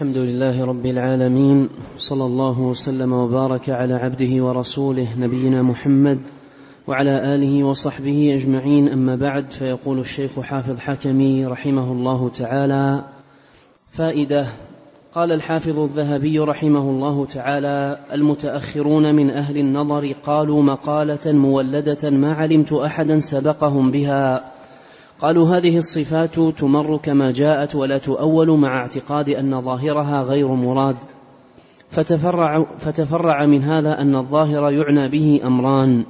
الحمد لله رب العالمين صلى الله وسلم وبارك على عبده ورسوله نبينا محمد وعلى آله وصحبه أجمعين. أما بعد فيقول الشيخ حافظ حكمي رحمه الله تعالى فائدة قال الحافظ الذهبي رحمه الله تعالى المتأخرون من أهل النظر قالوا مقالة مولدة ما علمت أحدا سبقهم بها. قالوا هذه الصفات تمر كما جاءت ولا تؤول مع اعتقاد أن ظاهرها غير مراد. فتفرع, فتفرع من هذا أن الظاهر يعنى به أمران.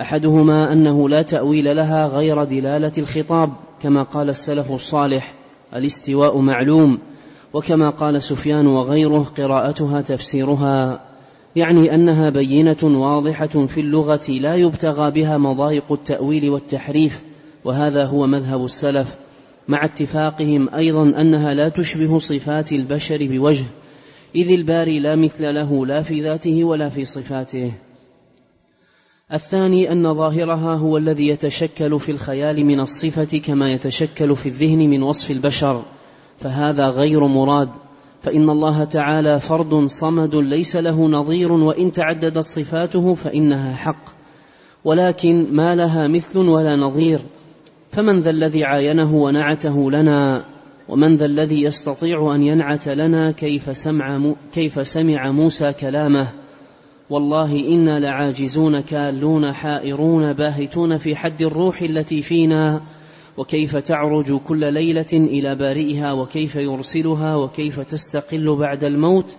أحدهما أنه لا تأويل لها غير دلالة الخطاب كما قال السلف الصالح الاستواء معلوم وكما قال سفيان وغيره قراءتها تفسيرها يعني أنها بينة واضحة في اللغة لا يبتغى بها مضايق التأويل والتحريف. وهذا هو مذهب السلف مع اتفاقهم أيضا أنها لا تشبه صفات البشر بوجه إذ الباري لا مثل له لا في ذاته ولا في صفاته. الثاني أن ظاهرها هو الذي يتشكل في الخيال من الصفة كما يتشكل في الذهن من وصف البشر فهذا غير مراد فإن الله تعالى فرد صمد ليس له نظير وإن تعددت صفاته فإنها حق ولكن ما لها مثل ولا نظير. فمن ذا الذي عاينه ونعته لنا ومن ذا الذي يستطيع أن ينعت لنا كيف سمع كيف سمع موسى كلامه. والله إنا لعاجزون كالون حائرون باهتون في حد الروح التي فينا. وكيف تعرج كل ليلة إلى بارئها وكيف يرسلها وكيف تستقل بعد الموت.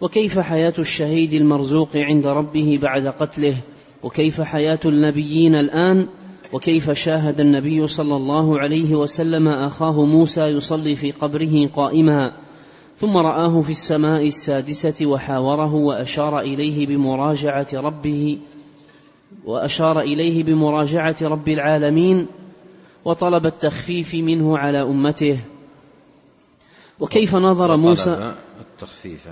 وكيف حياة الشهيد المرزوق عند ربه بعد قتله. وكيف حياة النبيين الآن. وكيف شاهد النبي صلى الله عليه وسلم أخاه موسى يصلي في قبره قائما ثم رآه في السماء السادسة وحاوره وأشار إليه بمراجعة ربه وأشار إليه بمراجعة رب العالمين وطلب التخفيف منه على أمته. وكيف نظر موسى التخفيف.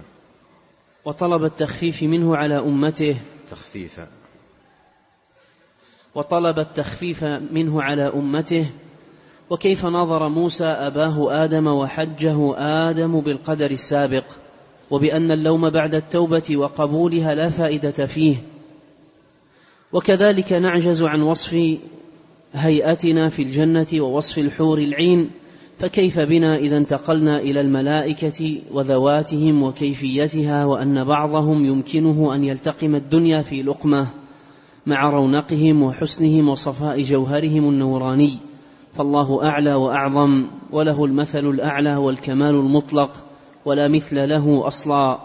وطلب التخفيف منه على أمته. تخفيفا وطلب التخفيف منه على أمته. وكيف نظر موسى أباه آدم وحجه آدم بالقدر السابق؟ وبأن اللوم بعد التوبة وقبولها لا فائدة فيه. وكذلك نعجز عن وصف هيئتنا في الجنة ووصف الحور العين. فكيف بنا إذا انتقلنا إلى الملائكة وذواتهم وكيفيتها وأن بعضهم يمكنه أن يلتقم الدنيا في لقمة؟ مع رونقهم وحسنهم وصفاء جوهرهم النوراني فالله أعلى وأعظم وله المثل الأعلى والكمال المطلق ولا مثل له أصلا.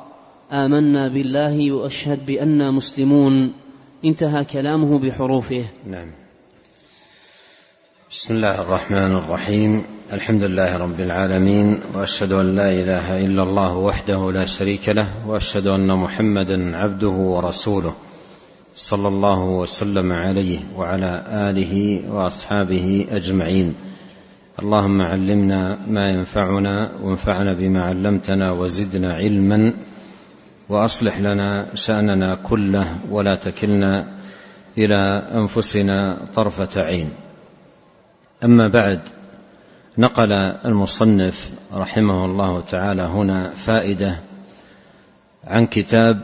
آمنا بالله وأشهد بانا مسلمون. انتهى كلامه بحروفه. نعم. بسم الله الرحمن الرحيم. الحمد لله رب العالمين وأشهد أن لا إله إلا الله وحده لا شريك له وأشهد أن محمدا عبده ورسوله. صلى الله وسلم عليه وعلى آله وأصحابه أجمعين. اللهم علمنا ما ينفعنا وانفعنا بما علمتنا وزدنا علما وأصلح لنا شأننا كله ولا تكلنا إلى أنفسنا طرفة عين. أما بعد نقل المصنف رحمه الله تعالى هنا فائدة عن كتاب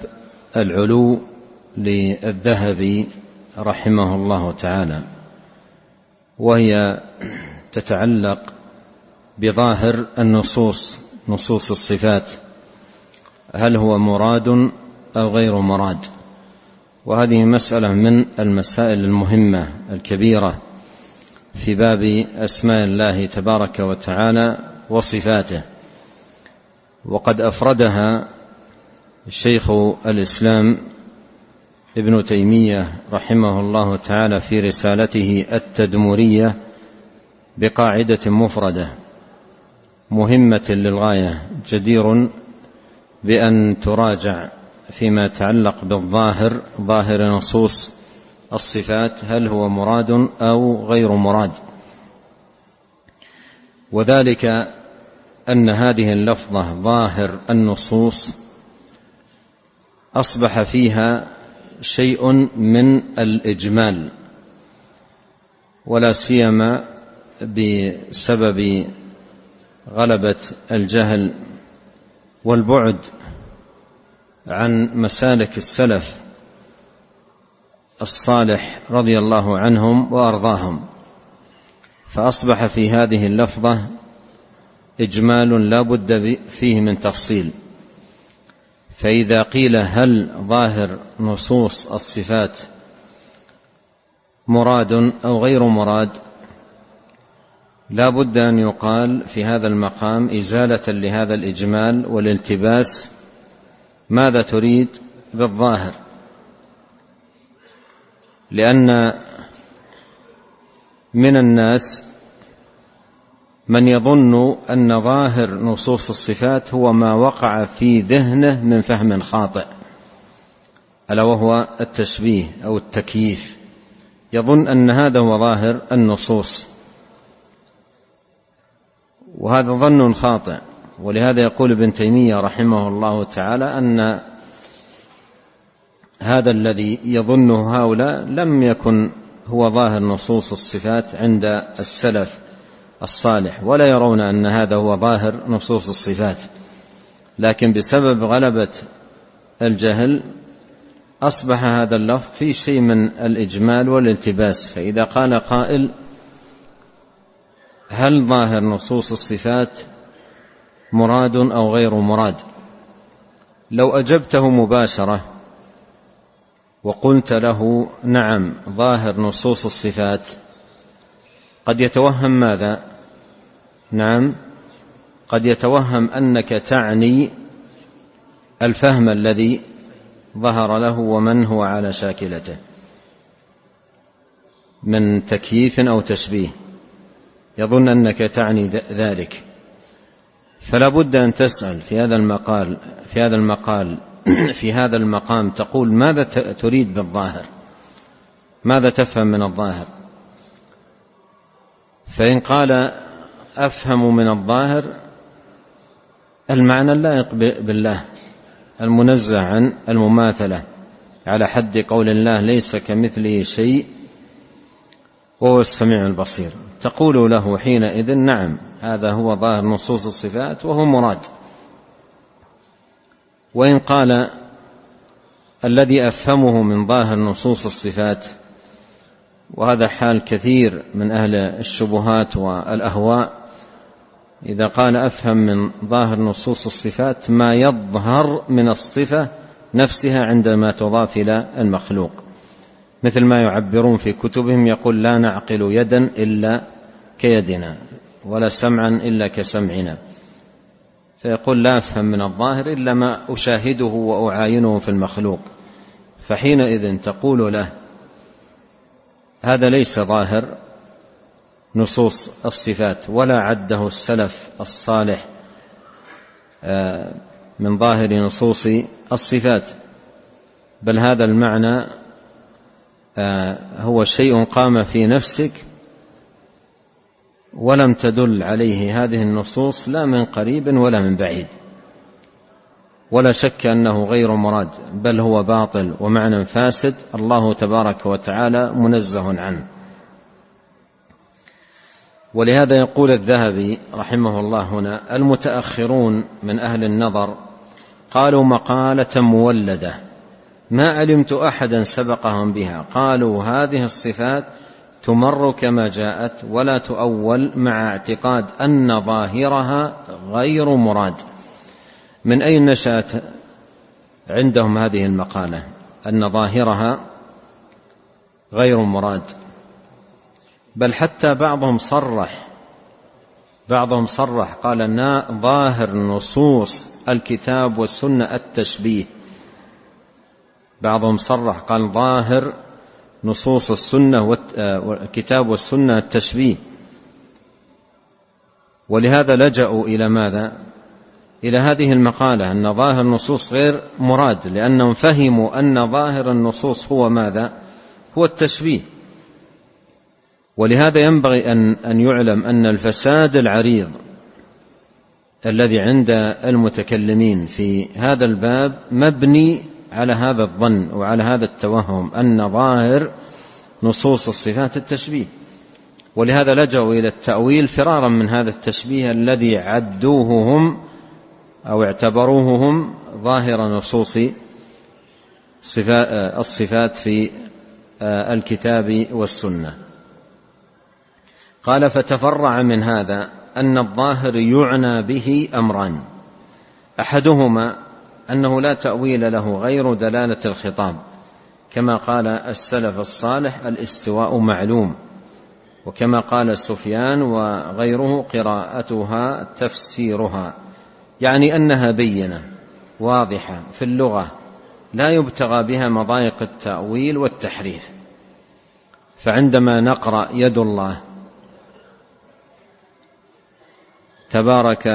العلو للذهبي رحمه الله تعالى وهي تتعلق بظاهر النصوص نصوص الصفات هل هو مراد أو غير مراد؟ وهذه مسألة من المسائل المهمة الكبيرة في باب أسماء الله تبارك وتعالى وصفاته. وقد أفردها شيخ الإسلام ابن تيمية رحمه الله تعالى في رسالته التدمرية بقاعدة مفردة. مهمة للغاية. جدير بأن تراجع فيما يتعلق بالظاهر ظاهر نصوص الصفات هل هو مراد أو غير مراد. وذلك أن هذه اللفظة ظاهر النصوص أصبح فيها شيء من الإجمال ولا سيما بسبب غلبة الجهل والبعد عن مسالك السلف الصالح رضي الله عنهم وأرضاهم. فأصبح في هذه اللفظة إجمال لا بد فيه من تفصيل. فإذا قيل هل ظاهر نصوص الصفات مراد أو غير مراد لا بد أن يقال في هذا المقام إزالة لهذا الإجمال والالتباس ماذا تريد بالظاهر. لأن من الناس من يظن أن ظاهر نصوص الصفات هو ما وقع في ذهنه من فهم خاطئ ألا وهو التشبيه أو التكييف. يظن أن هذا هو ظاهر النصوص. وهذا ظن خاطئ. ولهذا يقول ابن تيمية رحمه الله تعالى أن هذا الذي يظنه هؤلاء لم يكن هو ظاهر نصوص الصفات عند السلف. الصالح ولا يرون أن هذا هو ظاهر نصوص الصفات. لكن بسبب غلبة الجهل أصبح هذا اللفظ في شيء من الإجمال والالتباس. فإذا قال قائل هل ظاهر نصوص الصفات مراد أو غير مراد؟ لو أجبته مباشرة وقلت له نعم ظاهر نصوص الصفات قد يتوهم ماذا؟ نعم. قد يتوهم أنك تعني الفهم الذي ظهر له ومن هو على شاكلته من تكييف أو تشبيه. يظن أنك تعني ذلك. فلا بد أن تسأل في هذا المقال في هذا المقال في هذا المقام تقول ماذا تريد بالظاهر؟ ماذا تفهم من الظاهر؟ فإن قال أفهم من الظاهر المعنى اللائق بالله المنزه عن المماثلة. على حد قول الله ليس كمثله شيء وهو السميع البصير. تقول له حينئذ نعم هذا هو ظاهر نصوص الصفات وهو مراد. وإن قال الذي أفهمه من ظاهر نصوص الصفات وهذا حال كثير من أهل الشبهات والأهواء إذا قال أفهم من ظاهر نصوص الصفات ما يظهر من الصفة نفسها عندما تضاف إلى المخلوق. مثل ما يعبرون في كتبهم يقول لا نعقل يدا إلا كيدنا ولا سمعا إلا كسمعنا. فيقول لا أفهم من الظاهر إلا ما أشاهده وأعاينه في المخلوق. فحينئذ تقول له هذا ليس ظاهر نصوص الصفات ولا عده السلف الصالح آه، من ظاهر نصوص الصفات. بل هذا المعنى آه، هو شيء قام في نفسك ولم تدل عليه هذه النصوص لا من قريب ولا من بعيد. ولا شك أنه غير مراد بل هو باطل ومعنى فاسد الله تبارك وتعالى منزه عنه. ولهذا يقول الذهبي رحمه الله هنا المتأخرون من أهل النظر قالوا مقالة مولدة ما علمت أحدا سبقهم بها قالوا هذه الصفات تمر كما جاءت ولا تؤول مع اعتقاد أن ظاهرها غير مراد. من أين نشأت عندهم هذه المقالة؟ أن ظاهرها غير مراد. بل حتى بعضهم صرح بعضهم صرح قال ظاهر نصوص الكتاب والسنة التشبيه بعضهم صرح قال ظاهر نصوص السنة والكتاب والسنة التشبيه ولهذا لجأوا إلى ماذا؟ إلى هذه المقالة أن ظاهر النصوص غير مراد لأنهم فهموا أن ظاهر النصوص هو ماذا؟ هو التشبيه ولهذا ينبغي أن أن يعلم أن الفساد العريض الذي عند المتكلمين في هذا الباب مبني على هذا الظن وعلى هذا التوهم أن ظاهر نصوص الصفات التشبيه. ولهذا لجأوا إلى التأويل فرارا من هذا التشبيه الذي عدوه هم أو اعتبروه هم ظاهر نصوص الصفات في الكتاب والسنة. قال فتفرع من هذا أن الظاهر يعنى به أمران. أحدهما أنه لا تأويل له غير دلالة الخطاب كما قال السلف الصالح الاستواء معلوم وكما قال سفيان وغيره قراءتها تفسيرها يعني أنها بينة واضحة في اللغة لا يبتغى بها مضايق التأويل والتحريف. فعندما نقرأ يد الله تبارك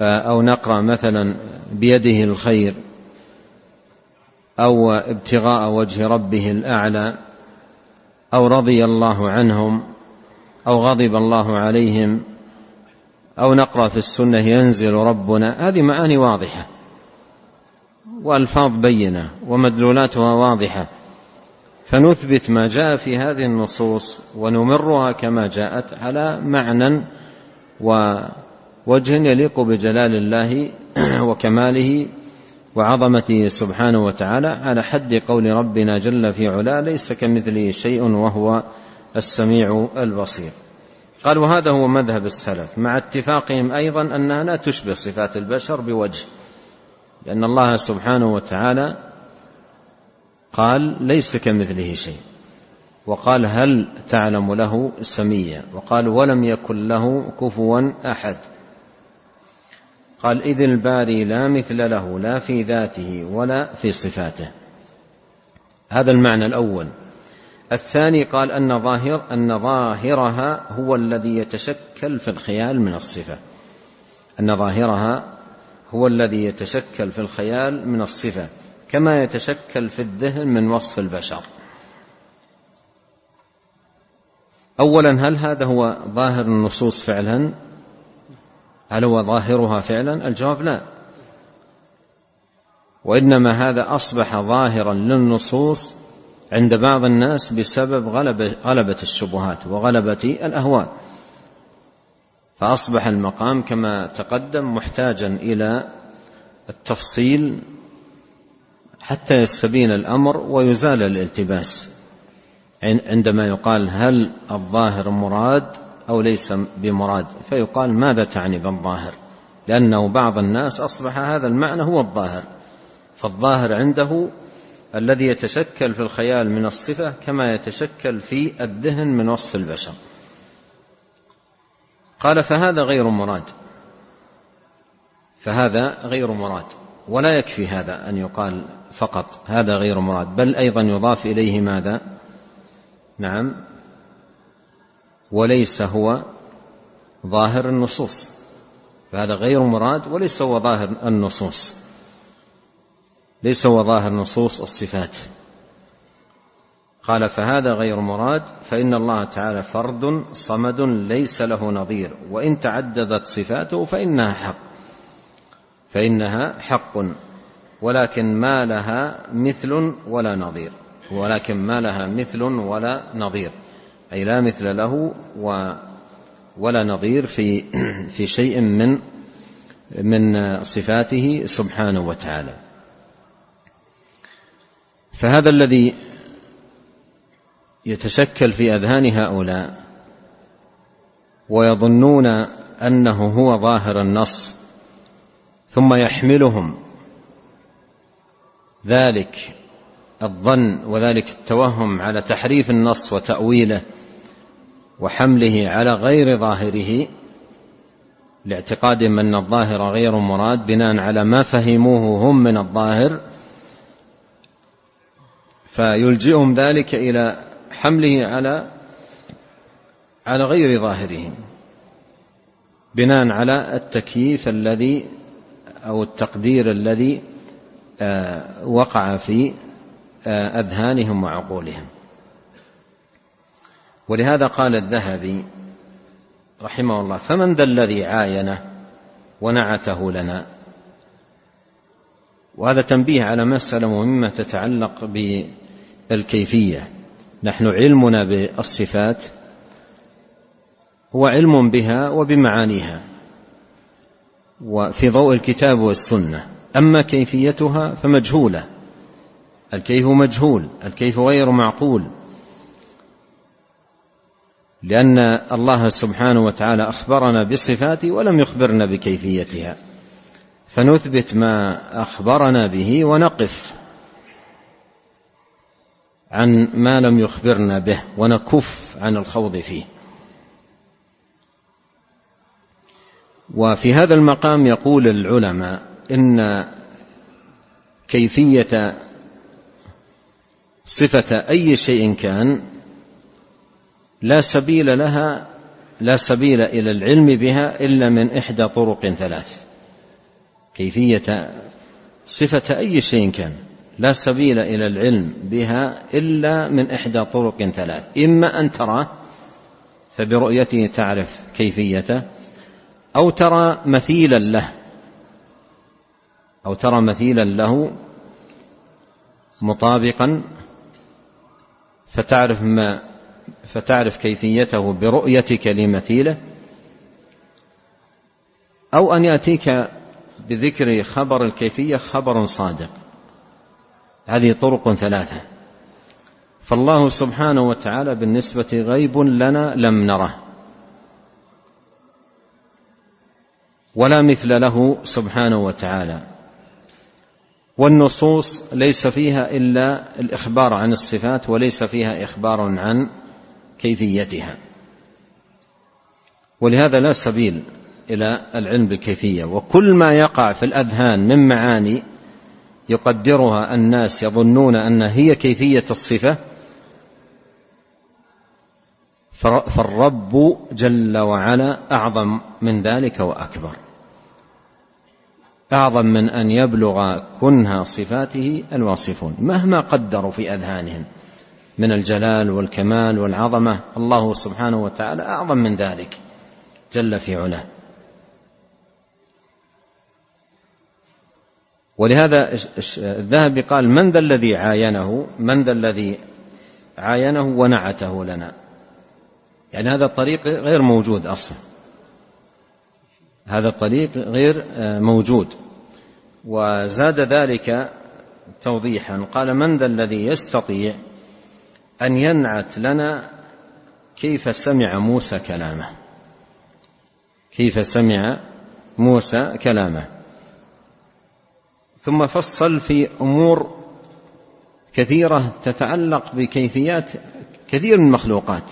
أو نقرأ مثلا بيده الخير أو ابتغاء وجه ربه الأعلى أو رضي الله عنهم أو غضب الله عليهم أو نقرأ في السنة ينزل ربنا هذه معاني واضحة وألفاظ بينة ومدلولاتها واضحة. فنثبت ما جاء في هذه النصوص ونمرها كما جاءت على معنى ووجه يليق بجلال الله وكماله وعظمته سبحانه وتعالى على حد قول ربنا جل في علا ليس كمثله شيء وهو السميع البصير. قال وهذا هو مذهب السلف مع اتفاقهم أيضا أنها لا تشبه صفات البشر بوجه لأن الله سبحانه وتعالى قال ليس كمثله شيء وقال هل تعلم له سميا وقال ولم يكن له كفوا أحد. قال إذ الباري لا مثل له لا في ذاته ولا في صفاته. هذا المعنى الأول. الثاني قال أن ظاهر أن ظاهرها هو الذي يتشكل في الخيال من الصفة. أن ظاهرها هو الذي يتشكل في الخيال من الصفة كما يتشكل في الذهن من وصف البشر. أولا هل هذا هو ظاهر النصوص فعلا؟ هل هو ظاهرها فعلا؟ الجواب لا. وإنما هذا أصبح ظاهرا للنصوص عند بعض الناس بسبب غلبة, غلبة الشبهات وغلبة الأهواء. فأصبح المقام كما تقدم محتاجا إلى التفصيل حتى يستبين الأمر ويزال الالتباس. عندما يقال هل الظاهر مراد أو ليس بمراد فيقال ماذا تعني بالظاهر؟ لأنه بعض الناس أصبح هذا المعنى هو الظاهر فالظاهر عنده الذي يتشكل في الخيال من الصفة كما يتشكل في الذهن من وصف البشر. قال فهذا غير مراد فهذا غير مراد ولا يكفي هذا أن يقال فقط هذا غير مراد بل أيضا يضاف إليه ماذا؟ نعم. وليس هو ظاهر النصوص. فهذا غير مراد وليس هو ظاهر النصوص. ليس هو ظاهر نصوص الصفات. قال فهذا غير مراد فإن الله تعالى فرد صمد ليس له نظير. وإن تعددت صفاته فإنها حق. فإنها حق ولكن ما لها مثل ولا نظير. ولكن ما لها مثل ولا نظير. أي لا مثل له ولا نظير في في شيء من من صفاته سبحانه وتعالى. فهذا الذي يتشكل في أذهان هؤلاء ويظنون أنه هو ظاهر النص ثم يحملهم ذلك الظن وذلك التوهم على تحريف النص وتأويله وحمله على غير ظاهره لاعتقادهم ان الظاهر غير مراد بناء على ما فهموه هم من الظاهر. فيلجئهم ذلك إلى حمله على على غير ظاهره بناء على التكييف الذي أو التقدير الذي آه، وقع في أذهانهم وعقولهم. ولهذا قال الذهبي رحمه الله فمن ذا الذي عاينه ونعته لنا؟ وهذا تنبيه على مسألة مهمة تتعلق بالكيفية. نحن علمنا بالصفات هو علم بها وبمعانيها وفي ضوء الكتاب والسنة. أما كيفيتها فمجهولة. الكيف مجهول الكيف غير معقول. لأن الله سبحانه وتعالى أخبرنا بصفاته ولم يخبرنا بكيفيتها. فنثبت ما أخبرنا به ونقف عن ما لم يخبرنا به ونكف عن الخوض فيه. وفي هذا المقام يقول العلماء إن كيفية صفة أي شيء كان لا سبيل لها لا سبيل إلى العلم بها إلا من إحدى طرق ثلاث. كيفية صفة أي شيء كان لا سبيل إلى العلم بها إلا من إحدى طرق ثلاث. إما أن تراه فبرؤيته تعرف كيفيته أو ترى مثيلا له أو ترى مثيلا له مطابقا فتعرف ما فتعرف كيفيته برؤيتك لمثيله أو أن يأتيك بذكر خبر الكيفية خبر صادق. هذه طرق ثلاثة. فالله سبحانه وتعالى بالنسبة غيب لنا لم نره. ولا مثل له سبحانه وتعالى. والنصوص ليس فيها إلا الإخبار عن الصفات وليس فيها إخبار عن كيفيتها. ولهذا لا سبيل إلى العلم بالكيفية. وكل ما يقع في الأذهان من معاني يقدرها الناس يظنون أن هي كيفية الصفة فالرب جل وعلا أعظم من ذلك وأكبر. أعظم من أن يبلغ كنها صفاته الواصفون. مهما قدروا في أذهانهم من الجلال والكمال والعظمة الله سبحانه وتعالى أعظم من ذلك جل في علاه. ولهذا الذهبي قال من ذا الذي عاينه؟ من ذا الذي عاينه ونعته لنا؟ يعني هذا الطريق غير موجود أصلا. هذا الطريق غير موجود. وزاد ذلك توضيحا قال من ذا الذي يستطيع أن ينعت لنا كيف سمع موسى كلامه؟ كيف سمع موسى كلامه؟ ثم فصل في أمور كثيرة تتعلق بكيفيات كثير من المخلوقات.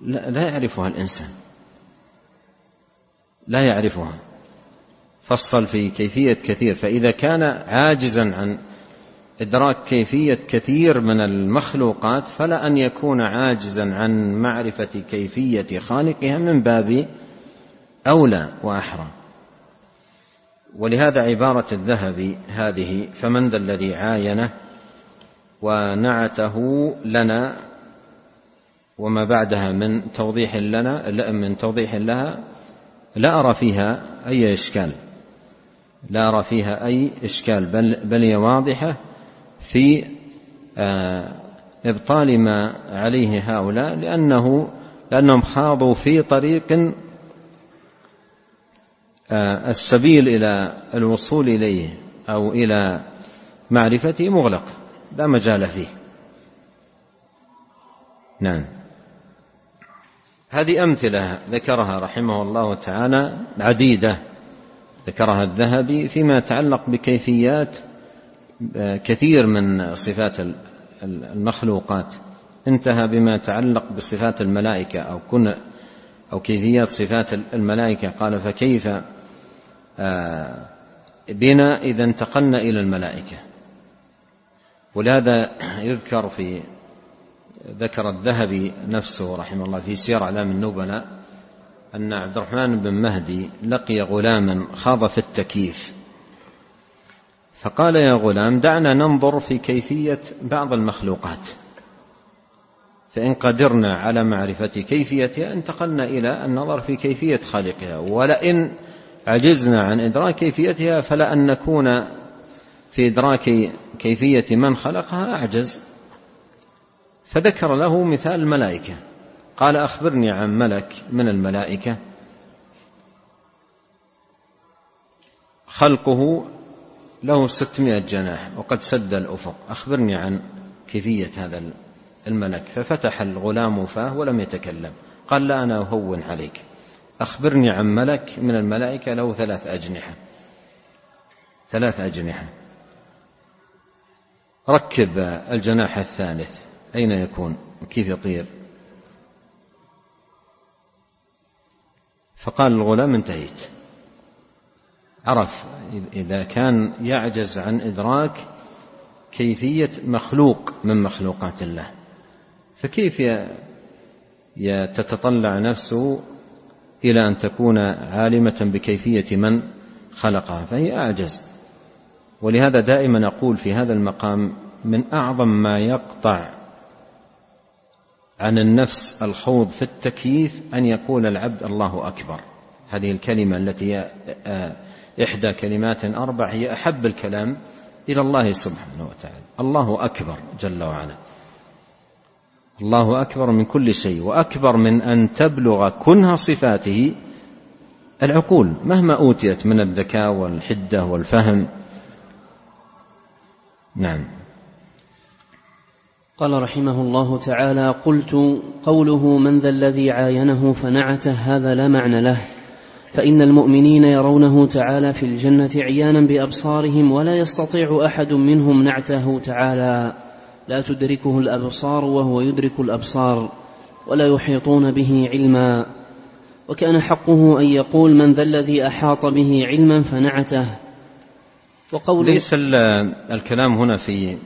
لا, لا يعرفها الإنسان. لا يعرفها. فصل في كيفية كثير. فإذا كان عاجزا عن إدراك كيفية كثير من المخلوقات فلا أن يكون عاجزا عن معرفة كيفية خالقها من باب أولى وأحرى. ولهذا عبارة الذهبي هذه فمن ذا الذي عاينه ونعته لنا وما بعدها من توضيح لنا من توضيح لها لا أرى فيها أي إشكال. لا أرى فيها أي إشكال. بل, بل هي واضحة في آه، إبطال ما عليه هؤلاء لأنه لأنهم خاضوا في طريق آه، السبيل إلى الوصول إليه أو إلى معرفته مغلق. لا مجال فيه. نعم. هذه أمثلة ذكرها رحمه الله تعالى عديدة. ذكرها الذهبي فيما يتعلق بكيفيات كثير من صفات المخلوقات. انتهى بما يتعلق بصفات الملائكة أو كن أو كيفيات صفات الملائكة. قال فكيف آه، بنا إذا انتقلنا إلى الملائكة. ولهذا يذكر في ذكر الذهبي نفسه رحمه الله في سير أعلام النبلاء أن عبد الرحمن بن مهدي لقي غلاما خاض في التكييف. فقال يا غلام دعنا ننظر في كيفية بعض المخلوقات. فإن قدرنا على معرفة كيفيتها انتقلنا إلى النظر في كيفية خالقها. ولئن عجزنا عن إدراك كيفيتها فلا أن نكون في إدراك كيفية من خلقها أعجز. فذكر له مثال الملائكة. قال أخبرني عن ملك من الملائكة. خلقه له ستمائة جناح وقد سد الأفق. أخبرني عن كيفية هذا الملك. ففتح الغلام فاه ولم يتكلم. قال لا أنا أهون عليك. أخبرني عن ملك من الملائكة له ثلاث أجنحة. ثلاث أجنحة. ركب الجناح الثالث. أين يكون؟ كيف يطير؟ فقال الغلام انتهيت. عرف إذا كان يعجز عن إدراك كيفية مخلوق من مخلوقات الله. فكيف تتطلع نفسه إلى أن تكون عالمة بكيفية من خلقها؟ فهي أعجز. ولهذا دائما أقول في هذا المقام من أعظم ما يقطع عن النفس الخوض في التكييف أن يقول العبد الله أكبر. هذه الكلمة التي هي إحدى كلمات أربع هي أحب الكلام إلى الله سبحانه وتعالى. الله أكبر جل وعلا. الله أكبر من كل شيء وأكبر من أن تبلغ كنه صفاته العقول مهما أوتيت من الذكاء والحدة والفهم. نعم. قال رحمه الله تعالى قلت قوله من ذا الذي عاينه فنعته هذا لا معنى له. فإن المؤمنين يرونه تعالى في الجنة عيانا بأبصارهم ولا يستطيع أحد منهم نعته تعالى. لا تدركه الأبصار وهو يدرك الأبصار ولا يحيطون به علما. وكان حقه أن يقول من ذا الذي أحاط به علما فنعته وقول ليس الكلام هنا في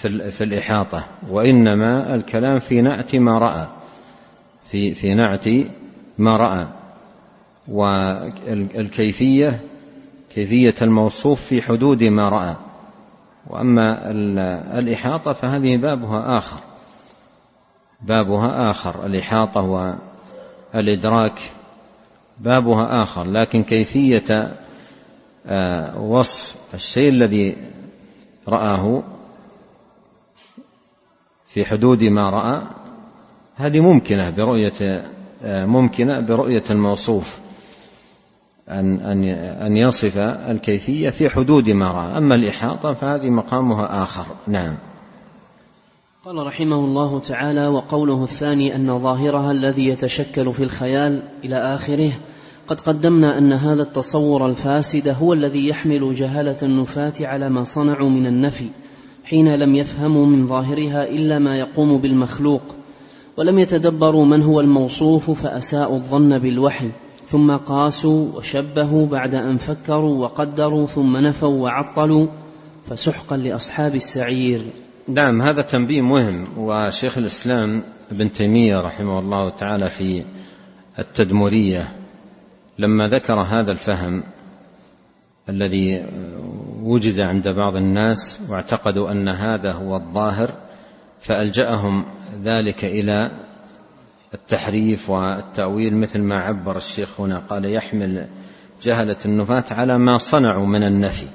في, الإحاطة. وإنما الكلام في نعت ما رأى. في في نعت ما رأى. والكيفية كيفية الموصوف في حدود ما رأى. وأما الإحاطة فهذه بابها آخر. بابها آخر. الإحاطة والإدراك بابها آخر. لكن كيفية آه، وصف الشيء الذي رآه في حدود ما رأى هذه ممكنة برؤية ممكنة برؤية الموصوف أن أن أن يصف الكيفية في حدود ما رأى، أما الإحاطة فهذه مقامها آخر، نعم. قال رحمه الله تعالى وقوله الثاني أن ظاهرها الذي يتشكل في الخيال إلى آخره قد قدمنا أن هذا التصور الفاسد هو الذي يحمل جهالة النفاة على ما صنعوا من النفي. حين لم يفهموا من ظاهرها إلا ما يقوم بالمخلوق ولم يتدبروا من هو الموصوف فأساءوا الظن بالوحي. ثم قاسوا وشبهوا بعد أن فكروا وقدروا ثم نفوا وعطلوا فسحقا لأصحاب السعير. نعم هذا تنبيه مهم وشيخ الإسلام ابن تيمية رحمه الله تعالى في التدمرية لما ذكر هذا الفهم الذي وجد عند بعض الناس واعتقدوا أن هذا هو الظاهر فألجأهم ذلك إلى التحريف والتأويل مثل ما عبر الشيخ هنا قال يحمل جهلة النفاة على ما صنعوا من النفي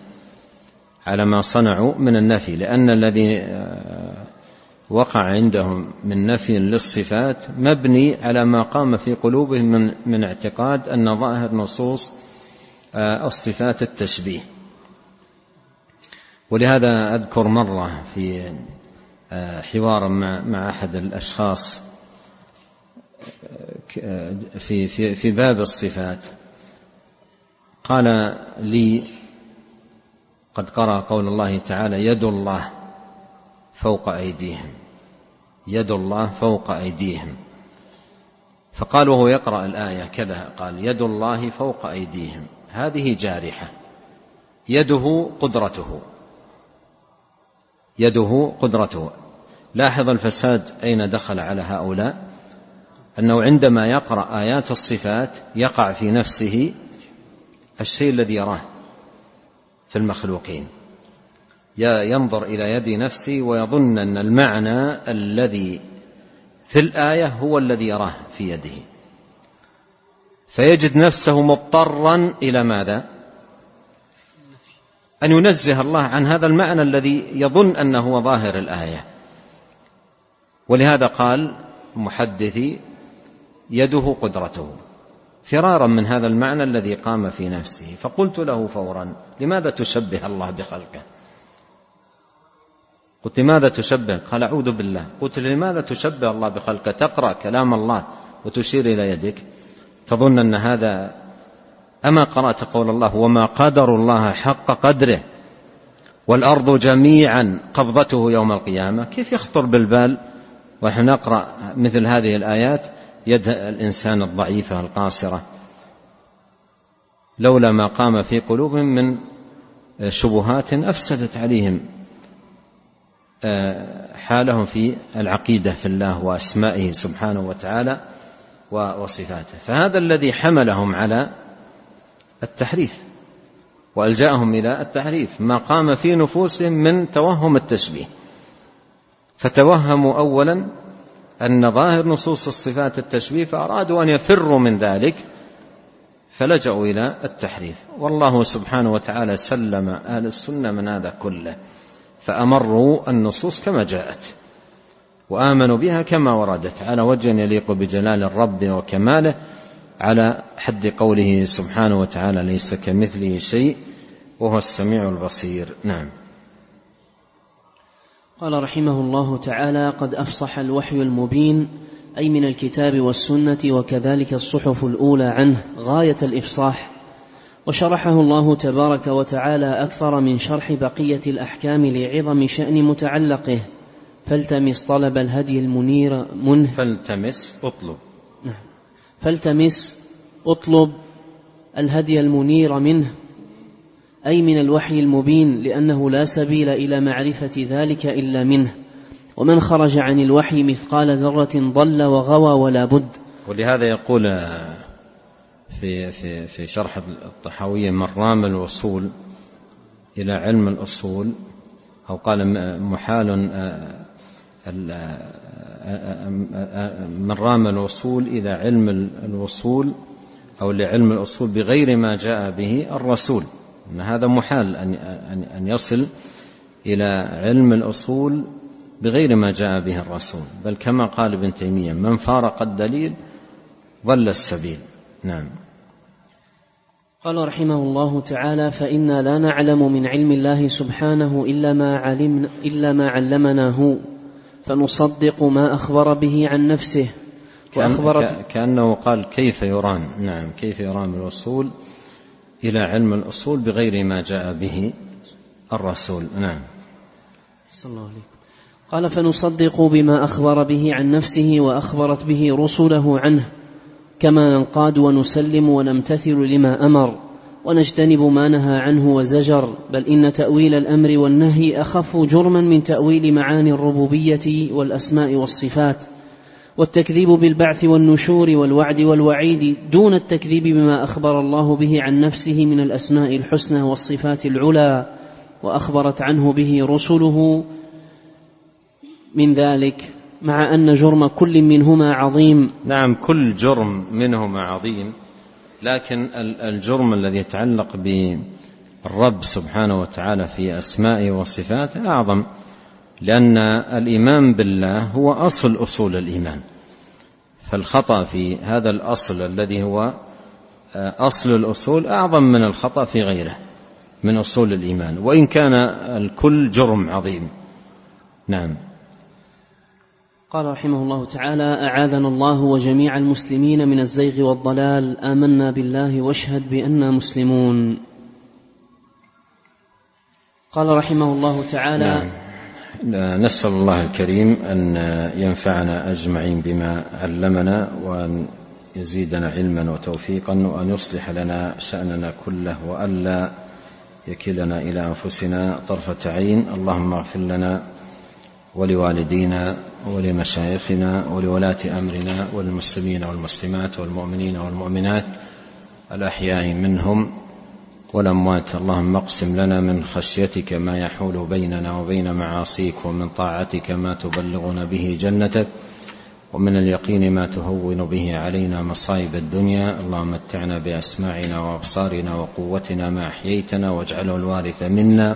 على ما صنعوا من النفي لأن الذي وقع عندهم من نفي للصفات مبني على ما قام في قلوبهم من من اعتقاد أن ظاهر نصوص آه، الصفات التشبيه. ولهذا أذكر مرة في آه، حوار مع مع أحد الأشخاص آه، في في في باب الصفات. قال لي قد قرأ قول الله تعالى يد الله فوق أيديهم يد الله فوق أيديهم. فقال وهو يقرأ الآية كذا قال يد الله فوق أيديهم. هذه جارحة يده قدرته. يده قدرته. لاحظ الفساد أين دخل على هؤلاء؟ أنه عندما يقرأ آيات الصفات يقع في نفسه الشيء الذي يراه في المخلوقين. ينظر إلى يد نفسه ويظن أن المعنى الذي في الآية هو الذي يراه في يده. فيجد نفسه مضطرا إلى ماذا؟ أن ينزه الله عن هذا المعنى الذي يظن أنه هو ظاهر الآية. ولهذا قال محدثي يده قدرته. فرارا من هذا المعنى الذي قام في نفسه. فقلت له فورا لماذا تشبه الله بخلقه؟ قلت لماذا تشبه؟ قال أعوذ بالله. قلت لماذا تشبه الله بخلقه؟ تقرأ كلام الله وتشير إلى يدك. تظن أن هذا أما قرأت قول الله وما قدر الله حق قدره والأرض جميعا قبضته يوم القيامة كيف يخطر بالبال؟ ونحن نقرأ مثل هذه الآيات يد الإنسان الضعيفة القاصرة. لولا ما قام في قلوبهم من شبهات أفسدت عليهم آه، حالهم في العقيدة في الله وأسمائه سبحانه وتعالى وصفاته. فهذا الذي حملهم على التحريف وألجأهم إلى التحريف. ما قام في نفوسهم من توهم التشبيه. فتوهموا اولا أن ظاهر نصوص الصفات التشبيه فأرادوا أن يفروا من ذلك فلجأوا إلى التحريف. والله سبحانه وتعالى سلم أهل السنة من هذا كله فأمروا النصوص كما جاءت وآمنوا بها كما وردت. على وجه يليق بجلال الرب وكماله على حد قوله سبحانه وتعالى ليس كمثله شيء وهو السميع البصير. نعم. قال رحمه الله تعالى قد أفصح الوحي المبين أي من الكتاب والسنة وكذلك الصحف الأولى عنه غاية الإفصاح. وشرحه الله تبارك وتعالى أكثر من شرح بقية الأحكام لعظم شأن متعلقه. فالتمس طلب الهدي المنير منه. فالتمس اطلب. فالتمس اطلب الهدي المنير منه أي من الوحي المبين لأنه لا سبيل إلى معرفة ذلك إلا منه. ومن خرج عن الوحي مثقال ذرة ضل وغوى ولا بد. ولهذا يقول في في في شرح الطحاوية من رام الوصول إلى علم الأصول أو قال محال من رام الوصول إلى علم الوصول أو لعلم الأصول بغير ما جاء به الرسول. أن هذا محال أن يصل إلى علم الأصول بغير ما جاء به الرسول. بل كما قال ابن تيمية من فارق الدليل ضل السبيل. نعم. قال رحمه الله تعالى فإنا لا نعلم من علم الله سبحانه إلا ما علمنا إلا ما علمناه. فنصدق ما أخبر به عن نفسه وأخبرت كأنه قال كيف يرام نعم كيف يرام الوصول إلى علم الأصول بغير ما جاء به الرسول. نعم. صلى الله عليه قال فنصدق بما أخبر به عن نفسه وأخبرت به رسله عنه كما ننقاد ونسلم ونمتثل لما أمر. ونجتنب ما نهى عنه وزجر بل إن تأويل الأمر والنهي أخف جرما من تأويل معاني الربوبية والأسماء والصفات والتكذيب بالبعث والنشور والوعد والوعيد دون التكذيب بما أخبر الله به عن نفسه من الأسماء الحسنى والصفات العلى وأخبرت عنه به رسله من ذلك مع أن جرم كل منهما عظيم. نعم كل جرم منهما عظيم. لكن الجرم الذي يتعلق بالرب سبحانه وتعالى في أسمائه وصفاته أعظم لأن الإيمان بالله هو أصل أصول الإيمان. فالخطأ في هذا الأصل الذي هو آه، أصل الأصول أعظم من الخطأ في غيره من أصول الإيمان. وإن كان الكل جرم عظيم. نعم. قال رحمه الله تعالى أعاذنا الله وجميع المسلمين من الزيغ والضلال آمنا بالله واشهد بانا مسلمون قال رحمه الله تعالى نعم. نسأل الله الكريم أن ينفعنا أجمعين بما علمنا وأن يزيدنا علما وتوفيقا وأن يصلح لنا شأننا كله وألا يكلنا إلى أنفسنا طرفة عين اللهم اغفر لنا ولوالدينا ولمشايخنا ولولاة أمرنا وللمسلمين والمسلمات والمؤمنين والمؤمنات الأحياء منهم والأموات. اللهم اقسم لنا من خشيتك ما يحول بيننا وبين معاصيك ومن طاعتك ما تبلغنا به جنتك ومن اليقين ما تهون به علينا مصائب الدنيا. اللهم متعنا بأسماعنا وأبصارنا وقوتنا ما أحييتنا واجعله الوارث منا.